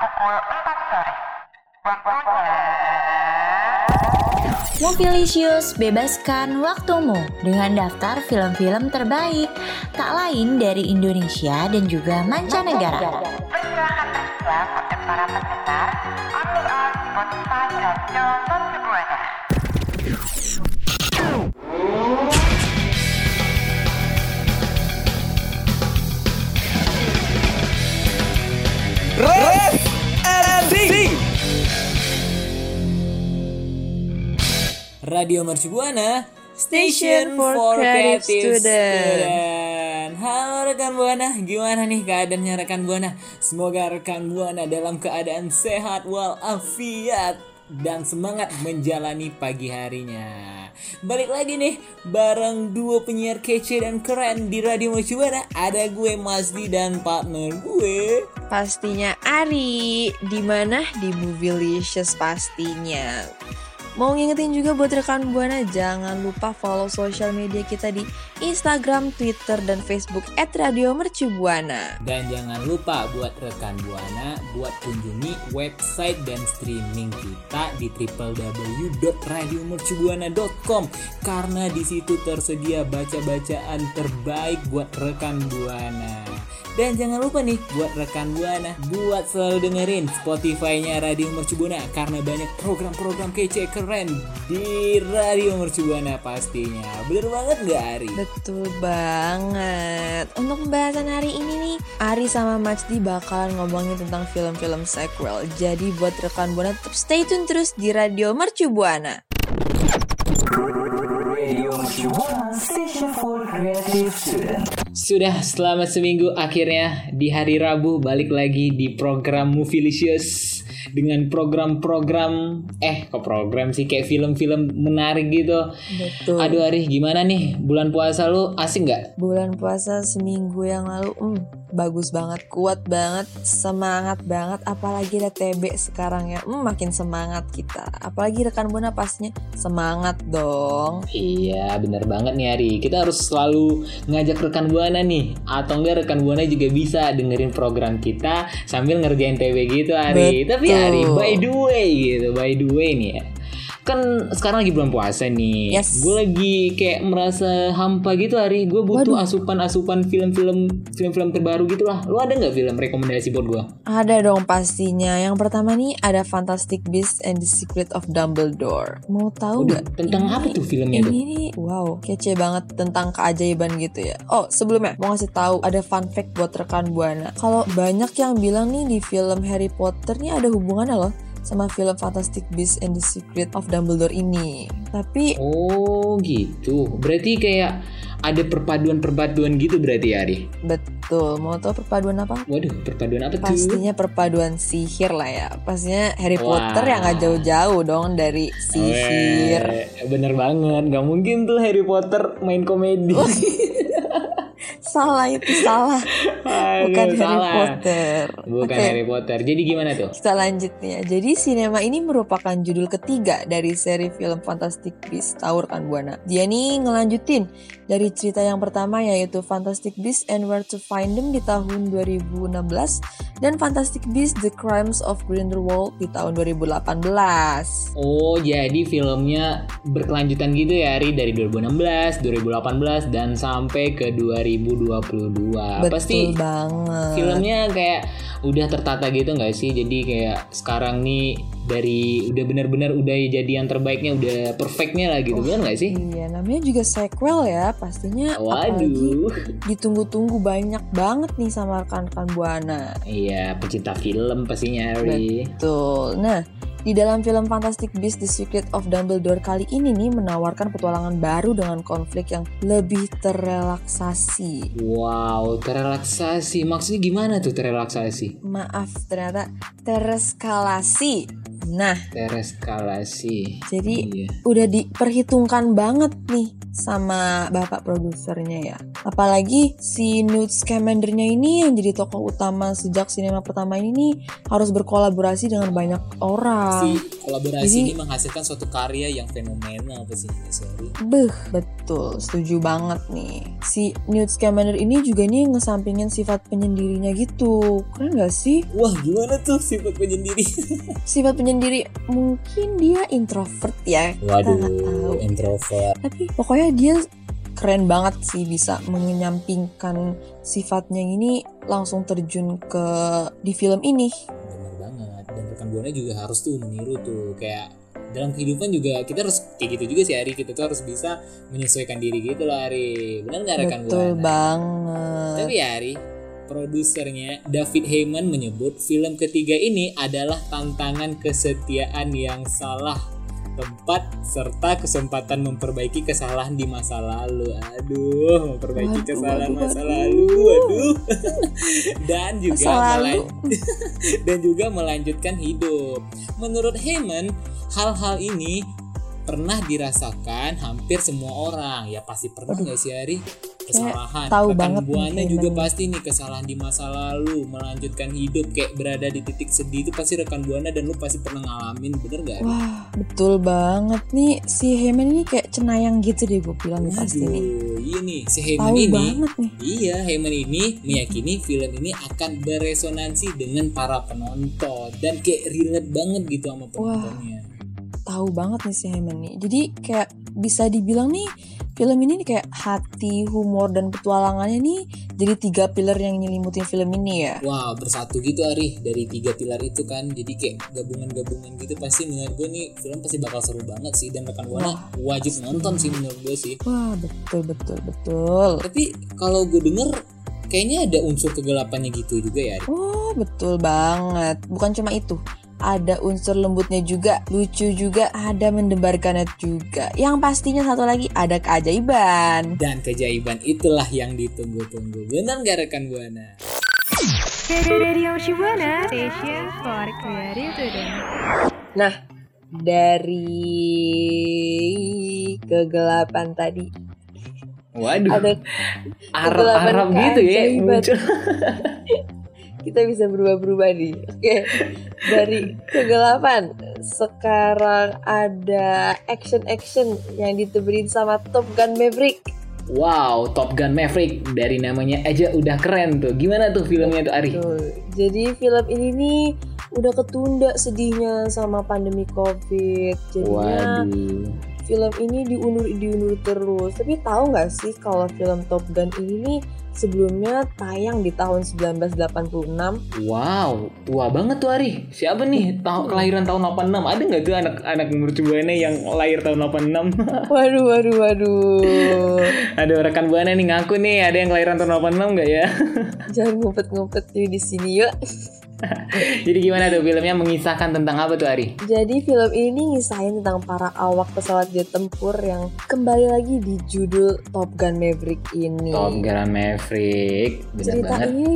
pukul 4 sore. Waktunya... Mobilisius bebaskan waktumu dengan daftar film-film terbaik tak lain dari Indonesia dan juga mancanegara. Red Radio Mercu Buana Station for Creative Student. Halo rekan Buana, gimana nih keadaannya rekan Buana? Semoga rekan Buana dalam keadaan sehat walafiat dan semangat menjalani pagi harinya. Balik lagi nih bareng dua penyiar kece dan keren di Radio Mercu Buana. Ada gue Masdi dan partner gue. Pastinya Ari, di mana di Movielicious pastinya. Mau ngingetin juga buat rekan Buana jangan lupa follow sosial media kita di Instagram, Twitter, dan Facebook @radiomercubuana. Dan jangan lupa buat rekan Buana buat kunjungi website dan streaming kita di www.radiomercubuana.com karena di situ tersedia baca-bacaan terbaik buat rekan Buana. Dan jangan lupa nih buat rekan Buana buat selalu dengerin Spotify-nya Radio Mercu Buana karena banyak program-program kece keren di Radio Mercu Buana pastinya. Bener banget gak Ari? Betul banget. Untuk pembahasan hari ini nih, Ari sama Majdi bakalan ngomongin tentang film-film sequel. Jadi buat rekan Buana tetap stay tune terus di Radio Mercu Buana. Sudah selama seminggu akhirnya di hari Rabu balik lagi di program Movielicious dengan program-program eh kok program sih kayak film-film menarik gitu. Betul. Aduh Ari gimana nih bulan puasa lu asik nggak? Bulan puasa seminggu yang lalu, hmm, bagus banget, kuat banget, semangat banget. Apalagi ada TB sekarang ya, hmm, makin semangat kita. Apalagi rekan buana pastinya semangat dong. Iya bener banget nih Ari Kita harus selalu ngajak rekan Buana nih Atau enggak rekan Buana juga bisa dengerin program kita Sambil ngerjain TB gitu Ari Betul. Tapi Ari by the way gitu By the way nih ya Kan sekarang lagi bulan puasa nih Yes. Gue lagi kayak merasa hampa gitu Ari Gue butuh asupan-asupan film-film Film-film terbaru gitu lah Lu ada nggak film rekomendasi buat gue? Ada dong pastinya. Yang pertama nih ada Fantastic Beasts and the Secret of Dumbledore. Mau tahu nggak? tentang Ini- apa tuh filmnya tuh? Ini nih, wow, kece banget tentang keajaiban gitu ya. Oh, sebelumnya mau ngasih tahu ada fun fact buat rekan Buana. Kalau banyak yang bilang nih di film Harry Potter nih ada hubungannya loh sama film Fantastic Beasts and the Secret of Dumbledore ini. Tapi Oh gitu Berarti kayak ada perpaduan-perpaduan gitu berarti ya Ari? betul, mau tahu perpaduan apa? Waduh, perpaduan apa tuh? Pastinya perpaduan sihir lah ya. Pastinya Harry Wah. Potter yang gak jauh-jauh dong dari sihir. Weh, bener banget, gak mungkin tuh Harry Potter main komedi. Salah itu salah. Aduh, Bukan Harry salah. Potter. Bukan Oke. Harry Potter. Jadi gimana tuh? Kita lanjut nih ya. Jadi sinema ini merupakan judul ketiga dari seri film Fantastic Beasts tahu rekan Buana. Dia nih ngelanjutin dari cerita yang pertama yaitu Fantastic Beasts and Where to Find Them di tahun 2016 dan Fantastic Beasts The Crimes of Grindelwald di tahun 2018. Oh, jadi filmnya berkelanjutan gitu ya, Ari dari 2016, 2018 dan sampai ke 2022. Betul Pasti banget. filmnya kayak udah tertata gitu nggak sih? Jadi kayak sekarang nih dari udah benar-benar udah jadi yang terbaiknya udah perfectnya lah gitu kan nggak sih? Iya, namanya juga sequel ya. Pastinya Waduh. ditunggu-tunggu banyak banget nih sama rekan-rekan Buana. Iya, pecinta film pastinya Ari. Betul. Nah, di dalam film Fantastic Beasts The Secret of Dumbledore kali ini nih menawarkan petualangan baru dengan konflik yang lebih terrelaksasi. Wow, terrelaksasi. Maksudnya gimana tuh terrelaksasi? Maaf, ternyata tereskalasi. Nah, Tereskalasi. jadi Iya. udah diperhitungkan banget nih sama bapak produsernya ya. Apalagi si Newt Scamandernya ini yang jadi tokoh utama sejak sinema pertama ini nih harus berkolaborasi dengan banyak orang. Si kolaborasi Jadi- ini menghasilkan suatu karya yang fenomenal sih sorry. Beh, betul betul, setuju banget nih. Si Newt Scamander ini juga nih ngesampingin sifat penyendirinya gitu. Keren gak sih? Wah gimana tuh sifat penyendiri? Sifat penyendiri mungkin dia introvert ya. Kita nggak tahu. Waduh, introvert. Tapi pokoknya dia keren banget sih bisa menyampingkan sifatnya ini langsung terjun ke di film ini. Bener banget. Dan rekan buana juga harus tuh meniru tuh kayak dalam kehidupan juga kita harus kayak gitu juga sih Ari kita tuh harus bisa menyesuaikan diri gitu loh Ari benar nggak rekan Betul buana banget. tapi ya Ari produsernya David Heyman menyebut film ketiga ini adalah tantangan kesetiaan yang salah tempat serta kesempatan memperbaiki kesalahan di masa lalu. Aduh, memperbaiki Waduh, kesalahan waduh, masa lalu. Aduh. dan juga melan- dan juga melanjutkan hidup. Menurut Heyman, hal-hal ini pernah dirasakan hampir semua orang. Ya pasti pernah nggak sih Ari? Kesalahan. tahu Rekan banget Heyman juga pasti nih kesalahan di masa lalu, melanjutkan hidup kayak berada di titik sedih itu pasti rekan Buana dan lu pasti pernah ngalamin, bener gak? Ari? Wah, betul banget nih si Heyman ini kayak cenayang gitu deh gue bilang nih pasti nih. Aduh, iya nih, si Heyman Tahu ini banget nih. Iya, Heyman ini meyakini film ini akan beresonansi dengan para penonton dan kayak relate banget gitu sama penontonnya. Tahu banget nih si Heyman nih. Jadi kayak bisa dibilang nih film ini nih kayak hati, humor dan petualangannya nih jadi tiga pilar yang nyelimutin film ini ya. Wah, bersatu gitu Ari dari tiga pilar itu kan. Jadi kayak gabungan-gabungan gitu pasti menurut gue nih film pasti bakal seru banget sih dan rekan Buana wajib nonton sih menurut gue sih. Wah, betul betul betul. Tapi kalau gue denger kayaknya ada unsur kegelapannya gitu juga ya Ari. Oh, betul banget. Bukan cuma itu. Ada unsur lembutnya juga, lucu juga, ada mendebarkannya juga. Yang pastinya satu lagi ada keajaiban. Dan keajaiban itulah yang ditunggu-tunggu. Benar gak rekan Buana? Radio Shibuana Station for Creative Student. Nah, dari kegelapan tadi Waduh, ada Arab-Arab kegelapan gitu ya keajaiban. muncul. kita bisa berubah-berubah nih. Oke, dari kegelapan sekarang ada action-action yang ditemenin sama Top Gun Maverick. Wow, Top Gun Maverick dari namanya aja udah keren tuh. Gimana tuh filmnya tuh Ari? Tuh, jadi film ini nih udah ketunda sedihnya sama pandemi COVID. Jadinya Waduh. film ini diundur diundur terus. Tapi tahu nggak sih kalau film Top Gun ini nih sebelumnya tayang di tahun 1986. Wow, tua banget tuh Ari. Siapa nih? Tahu kelahiran tahun 86. Ada nggak tuh anak-anak mercubuana yang lahir tahun 86? Waduh, waduh, waduh. Aduh, rekan buana nih ngaku nih ada yang kelahiran tahun 86 nggak ya? Jangan ngumpet-ngumpet di sini yuk. Jadi gimana tuh filmnya mengisahkan tentang apa tuh Ari? Jadi film ini ngisahin tentang para awak pesawat jet tempur yang kembali lagi di judul Top Gun Maverick ini. Top Gun Maverick, benar Cerita banget. ini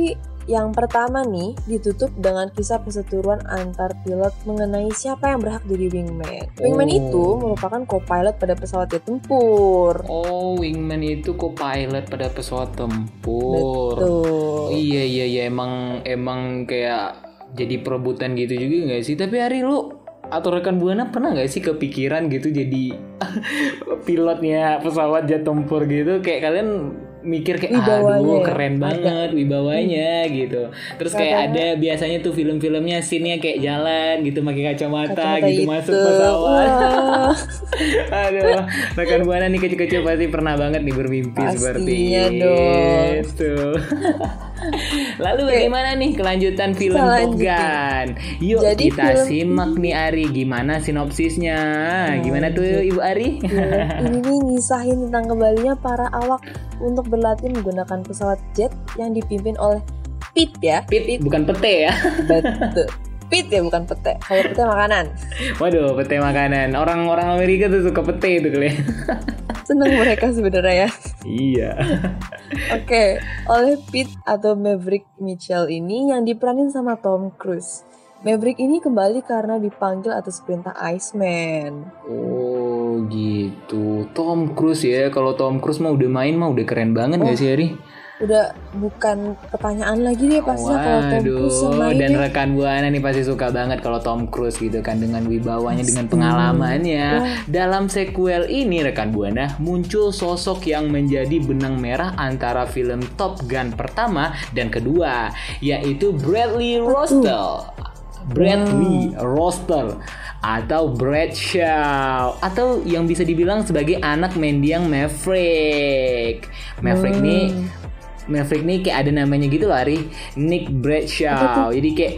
yang pertama nih ditutup dengan kisah perseteruan antar pilot mengenai siapa yang berhak jadi wingman. Wingman Oh. itu merupakan co-pilot pada pesawat tempur. Oh, wingman itu co-pilot pada pesawat tempur. Tuh. Iya iya iya emang emang kayak jadi perebutan gitu juga nggak sih? Tapi Ari lu atau rekan buana pernah nggak sih kepikiran gitu jadi pilotnya pesawat jet tempur gitu kayak kalian mikir kayak Wibawanya aduh ya? keren Ada. banget wibawanya gitu terus kayak Katanya- ada biasanya tuh film-filmnya scene-nya kayak jalan gitu pakai kacamata, Kacamata gitu itu. masuk pesawat. Aduh, rekan buana nih kecil-kecil pasti pernah banget nih bermimpi seperti Pastinya dong. itu. Lalu bagaimana nih kelanjutan film Top. Gun? Yuk Jadi kita film simak nih Ari, gimana sinopsisnya? Gimana tuh Ibu Ari? ini nih ngisahin tentang kembalinya para awak untuk berlatih menggunakan pesawat jet yang dipimpin oleh Pete ya. Pit, bukan pete ya? Betul. Pete ya bukan pete. Kalau pete makanan. Waduh, pete makanan. Orang-orang Amerika tuh suka pete itu kali. Seneng mereka sebenarnya ya. iya. Oke, oleh Pete atau Maverick Mitchell ini yang diperanin sama Tom Cruise. Maverick ini kembali karena dipanggil atas perintah Iceman. Oh, gitu. Tom Cruise ya. Kalau Tom Cruise mah udah main mah udah keren banget gak sih Ari? Udah bukan pertanyaan lagi deh pastinya kalau Tom Cruise sama dan ini. rekan buana nih pasti suka banget kalau Tom Cruise gitu kan dengan wibawanya, dengan pengalamannya. Dalam sequel ini rekan buana muncul sosok yang menjadi benang merah antara film Top Gun pertama dan kedua, yaitu Bradley Rostel. Bradley Rostel atau Brad Shaw atau yang bisa dibilang sebagai anak mendiang Maverick. Maverick nih Maverick nih kayak ada namanya gitu loh Ari. Nick Bradshaw. Jadi kayak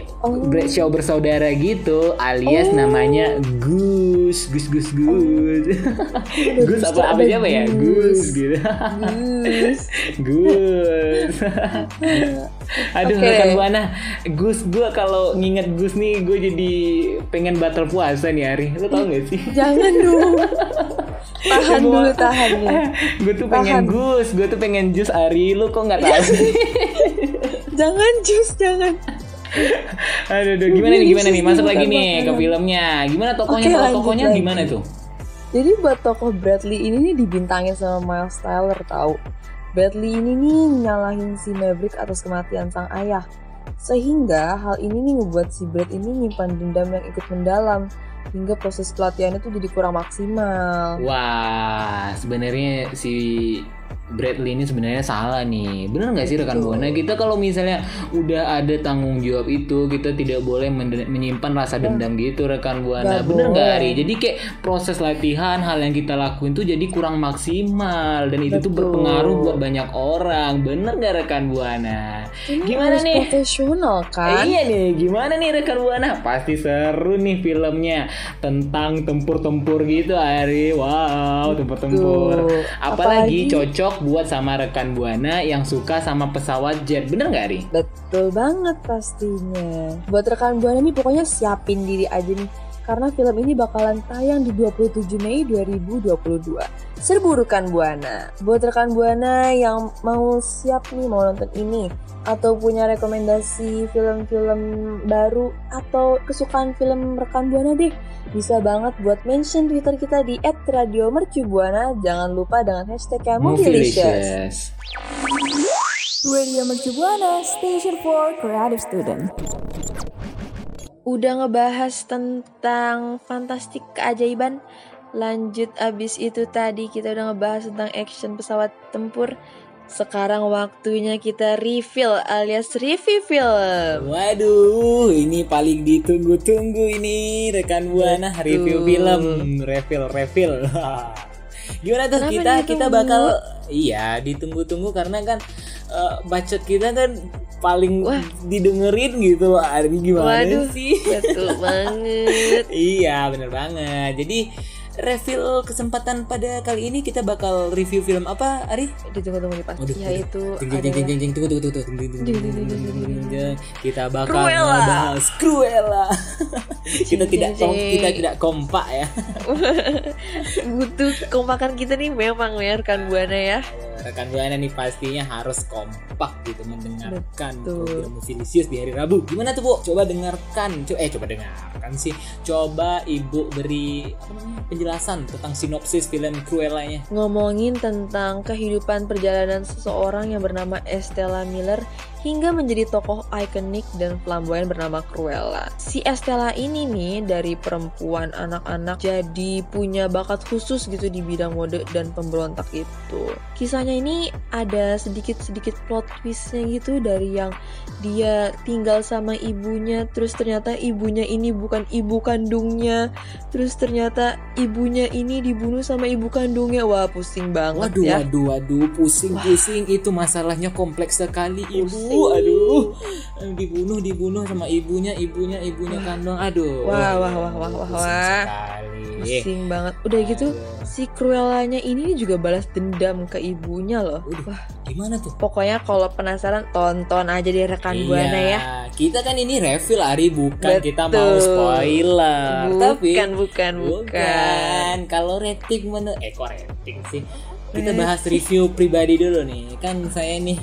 Bradshaw bersaudara gitu Alias namanya Gus Gus Gus Gus. Gus apa apa siapa ya? Gus. Gitu. Gus. Gus. Aduh Oke. rekan buana. Gus gue kalau nginget Gus nih Gue jadi pengen batal puasa nih Ari. Lo tau gak sih? Jangan dong. tahan dulu tahan nih. gue tuh pengen Tahan. Gus Gue tuh pengen jus Ari Lo kok gak tahu sih? Jangan jus jangan. Aduh, aduh, gimana nih, gimana nih? Masuk lagi nih ke filmnya. Gimana Kalau lanjut tokohnya lagi. gimana tuh? Jadi buat tokoh Bradley ini nih dibintangin sama Miles Teller tahu. Bradley ini nih nyalahin si Maverick atas kematian sang ayah. Sehingga hal ini nih ngebuat si Brad ini nyimpan dendam yang ikut mendalam hingga proses pelatihannya tuh jadi kurang maksimal. Wah, sebenarnya si Bradley ini sebenarnya salah nih. Bener nggak sih rekan buana? Kita kalau misalnya udah ada tanggung jawab itu, kita tidak boleh menyimpan rasa dendam gitu rekan buana. Nggak Bener nggak. Ari? Jadi kayak proses latihan, hal yang kita lakuin tuh jadi kurang maksimal dan itu tuh berpengaruh buat banyak orang. Bener nggak rekan buana? Ini Gimana harus nih? Profesional kan? Iya nih, gimana nih rekan buana? Pasti seru nih filmnya tentang tempur-tempur gitu, Ari. Wow, tempur-tempur. Apalagi Apalagi- cocok buat sama rekan buana yang suka sama pesawat jet. Bener nggak, Ari? Betul banget pastinya. Buat rekan Buana nih pokoknya siapin diri aja nih. Karena film ini bakalan tayang di 27 Mei 2022. Serbu rekan Buana. Buat rekan Buana yang mau siap nih mau nonton ini atau punya rekomendasi film-film baru atau kesukaan film rekan Buana deh bisa banget buat mention Twitter kita di @radiomercubuana. Jangan lupa dengan hashtagnya Movielicious. Radio Mercubuana, Station for Creative Student. Udah ngebahas tentang fantastik keajaiban. Lanjut abis itu tadi kita udah ngebahas tentang action pesawat tempur. Sekarang waktunya kita reveal alias review film. Waduh, ini paling ditunggu-tunggu ini rekan buana. Betul. review film, refill, refill. Gimana tuh Kenapa kita kita ditunggu? bakal iya ditunggu-tunggu karena kan eh, bacot kita kan paling Wah. didengerin gitu. Ari gimana Waduh. sih? betul banget iya, bener banget. Jadi refill kesempatan pada kali ini kita bakal review film apa, Ari? ditunggu-tunggu nih pas Waduh, yaitu Jeng, jeng, jeng, jeng, jeng, tunggu, tunggu, tunggu, tunggu, kita bakal Cruella. ngebahas Cruella. Kita tidak kita tidak kompak ya. Butuh kompakan kita nih memang ya rekan buana ya. Rekan buana nih pastinya harus kompak gitu mendengarkan Betul. program Movilisius di hari Rabu gimana tuh bu coba dengarkan Co- eh coba dengarkan sih coba ibu beri apa namanya penjelasan tentang sinopsis film Cruella-nya ngomongin tentang kehidupan perjalanan seseorang yang bernama Estella Miller hingga menjadi tokoh ikonik dan flamboyan bernama Cruella. Si Estella ini nih dari perempuan anak-anak jadi punya bakat khusus gitu di bidang mode dan pemberontak itu. Kisahnya ini ada sedikit-sedikit plot twistnya gitu dari yang dia tinggal sama ibunya terus ternyata ibunya ini bukan ibu kandungnya terus ternyata ibunya ini dibunuh sama ibu kandungnya wah pusing banget Waduh, ya waduh, waduh, pusing-pusing itu masalahnya kompleks sekali ibu. Pusing. Aduh, dibunuh, dibunuh sama ibunya, ibunya, ibunya kandung. Aduh. Wah, wah, wah, wah, wah, Pusing wah. sekali. pusing banget udah gitu Aduh. si Cruellanya ini juga balas dendam ke ibunya loh Waduh, wah gimana tuh? pokoknya kalau penasaran tonton aja deh rekan buana ya Kita kan ini refill Ari bukan Betul. kita mau spoiler. Tapi bukan bukan bukan bukan. Kalau rating menurut eh kok rating sih? Kita Rating. bahas review pribadi dulu nih. Kan saya nih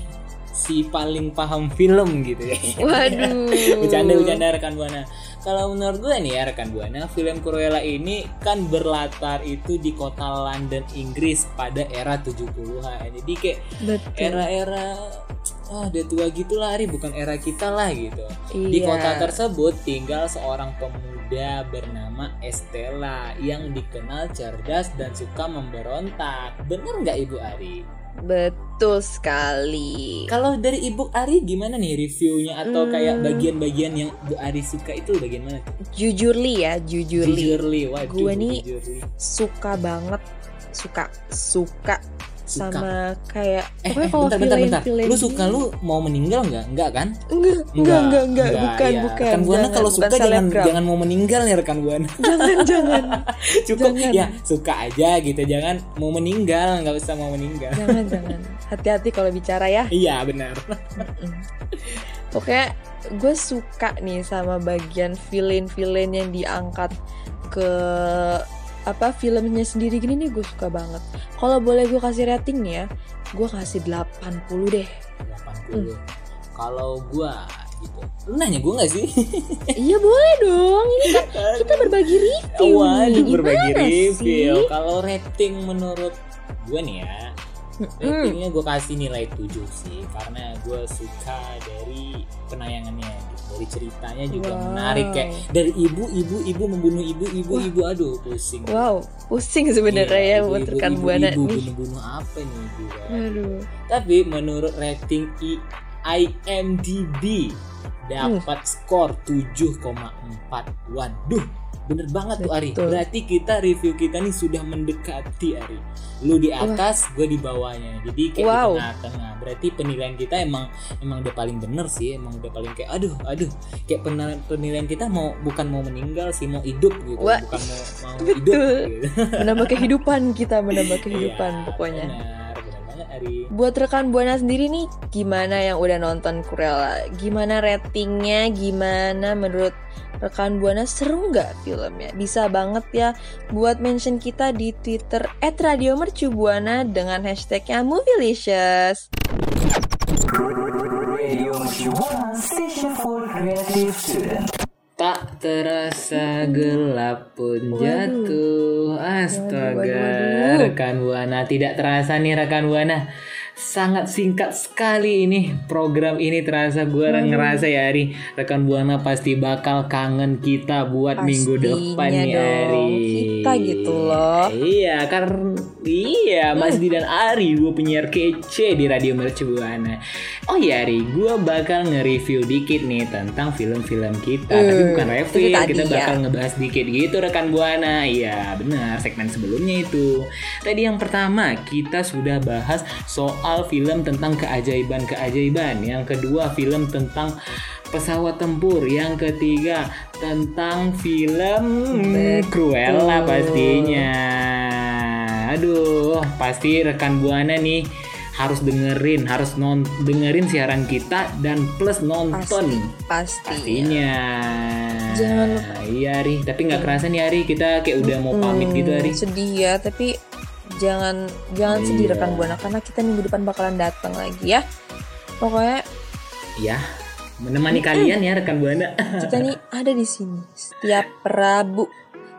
si paling paham film gitu ya. waduh bercanda bercanda rekan buana Kalau menurut gue nih ya rekan buana, film Cruella ini kan berlatar itu di kota London, Inggris pada era 70-an. Jadi kayak era-era ah udah tua gitu lah Ari. Bukan era kita lah gitu. Di Iya. kota tersebut tinggal seorang pemuda bernama Estella yang dikenal cerdas dan suka memberontak. Bener nggak ibu Ari Betul sekali. kalau dari ibu Ari gimana nih reviewnya atau kayak Hmm. bagian-bagian yang Bu Ari suka itu bagian mana tuh? Jujur li ya, jujur li. Jujurly, waduh, Gue nih Jujurly. suka banget, suka, suka sama kayak Eh, eh kalau bentar, bentar, bentar. Lu suka lu mau meninggal nggak? Enggak kan? Enggak, enggak, enggak, enggak, bukan, iya. bukan. Rekan buana Jangan, kalau suka jangan selebgram. jangan mau meninggal ya rekan buana. jangan, jangan, Cukup Jangan. ya suka aja gitu, jangan mau meninggal, nggak usah mau meninggal. jangan, jangan. Hati-hati kalau bicara ya. Iya benar. Pokoknya gue suka nih sama bagian villain-villain yang diangkat ke apa filmnya sendiri gini nih gue suka banget. Kalau boleh gue kasih rating nih ya, gue kasih 80 deh. 80. Kalau gua gitu. Lu nanya gua nggak sih? iya boleh dong, ini kan kita berbagi review Waduh, nih. berbagi review. Kalau rating menurut gue nih ya, ratingnya gue kasih nilai 7 sih karena gue suka dari penayangannya gitu. dari ceritanya juga Wow. menarik kayak dari ibu ibu ibu membunuh ibu ibu ibu aduh pusing Wow, pusing sebenarnya Iya, ya buat ibu-ibu, rekan ibu, buana ibu, nih. bunuh-bunuh apa nih ibu Aduh. tapi menurut rating I IMDb dapat skor 7,4 waduh bener banget tuh Ari Betul. berarti kita review kita nih sudah mendekati Ari lu di atas gue di bawahnya jadi kayak Wow. di tengah-tengah berarti penilaian kita emang emang udah paling bener sih emang udah paling kayak aduh aduh kayak penilaian, penilaian kita mau bukan mau meninggal sih mau hidup gitu Wah. bukan mau mau Betul. hidup gitu Menambah kehidupan kita, menambah kehidupan Iya, pokoknya. benar benar banget Ari Buat rekan Buana sendiri nih, gimana yang udah nonton Cruella? Gimana ratingnya? Gimana menurut rekan Buana seru nggak filmnya? Bisa banget ya buat mention kita di Twitter @radiomercubuana dengan hashtagnya Movielicious. Tak terasa gelap pun Waduh. jatuh Astaga Waduh, waduh. Rekan Buana Tidak terasa nih rekan Buana Sangat singkat sekali ini Program ini terasa Gue ngerasa ya Ari Rekan Buana pasti bakal kangen kita Buat minggu depan Pastinya nih dong. Ari Kita gitu loh. Iya karena Iya Mas Di dan Ari Gue penyiar kece di Radio Mercu Buana Oh iya Ari Gue bakal nge-review dikit nih Tentang film-film kita. Tapi Hmm, bukan itu review tadi Kita ya. bakal ngebahas dikit gitu rekan Buana. Iya benar segmen sebelumnya itu. Tadi yang pertama kita sudah bahas soal film tentang keajaiban-keajaiban. Yang kedua film tentang pesawat tempur. Yang ketiga tentang film Betul. Cruella pastinya Aduh pasti rekan Buana nih harus dengerin harus non dengerin siaran kita dan plus nonton Pasti. pastinya Jangan lupa. iya Ari tapi nggak kerasa nih Ari kita kayak udah mau pamit gitu Ari Hmm, Sedih ya, tapi jangan jangan sedih Iya. rekan buana karena kita minggu depan bakalan datang lagi ya. Pokoknya ya menemani kalian ya rekan buana kita nih ada di sini setiap Rabu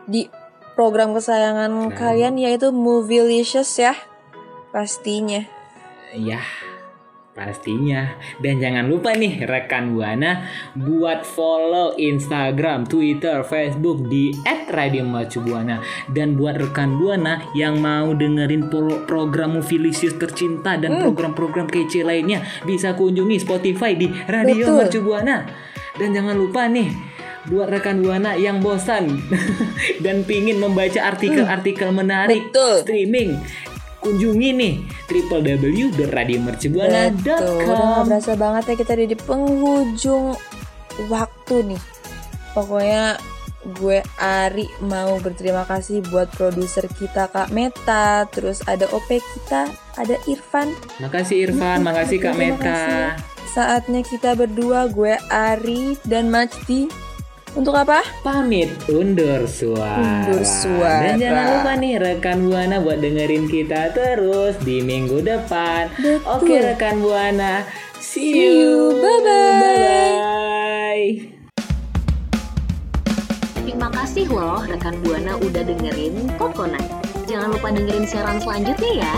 di program kesayangan Rabu. kalian yaitu Movielicious ya. Pastinya. ya pastinya dan jangan lupa nih rekan buana buat follow Instagram, Twitter, Facebook di @radiomercubuana dan buat rekan buana yang mau dengerin pro- program Movilisius tercinta dan program-program kece lainnya bisa kunjungi Spotify di Radio Betul. Mercubuana dan jangan lupa nih buat rekan buana yang bosan dan pingin membaca artikel-artikel menarik Betul. streaming kunjungi nih Betul. Udah www.radiomercubuana.com berasa banget ya kita di penghujung waktu nih. Pokoknya gue Ari mau berterima kasih buat produser kita Kak Meta, terus ada OP kita, ada Irfan. Makasih Irfan, makasih Kak Meta. Saatnya kita berdua, gue Ari dan Majdi. Untuk apa? Pamit undur suara. Undur suara. Dan jangan lupa nih rekan Buana buat dengerin kita terus di minggu depan. Betul. Oke rekan Buana, see See you. you. Bye-bye. Bye-bye. loh rekan Buana udah dengerin Kokonat. Jangan lupa dengerin siaran selanjutnya ya.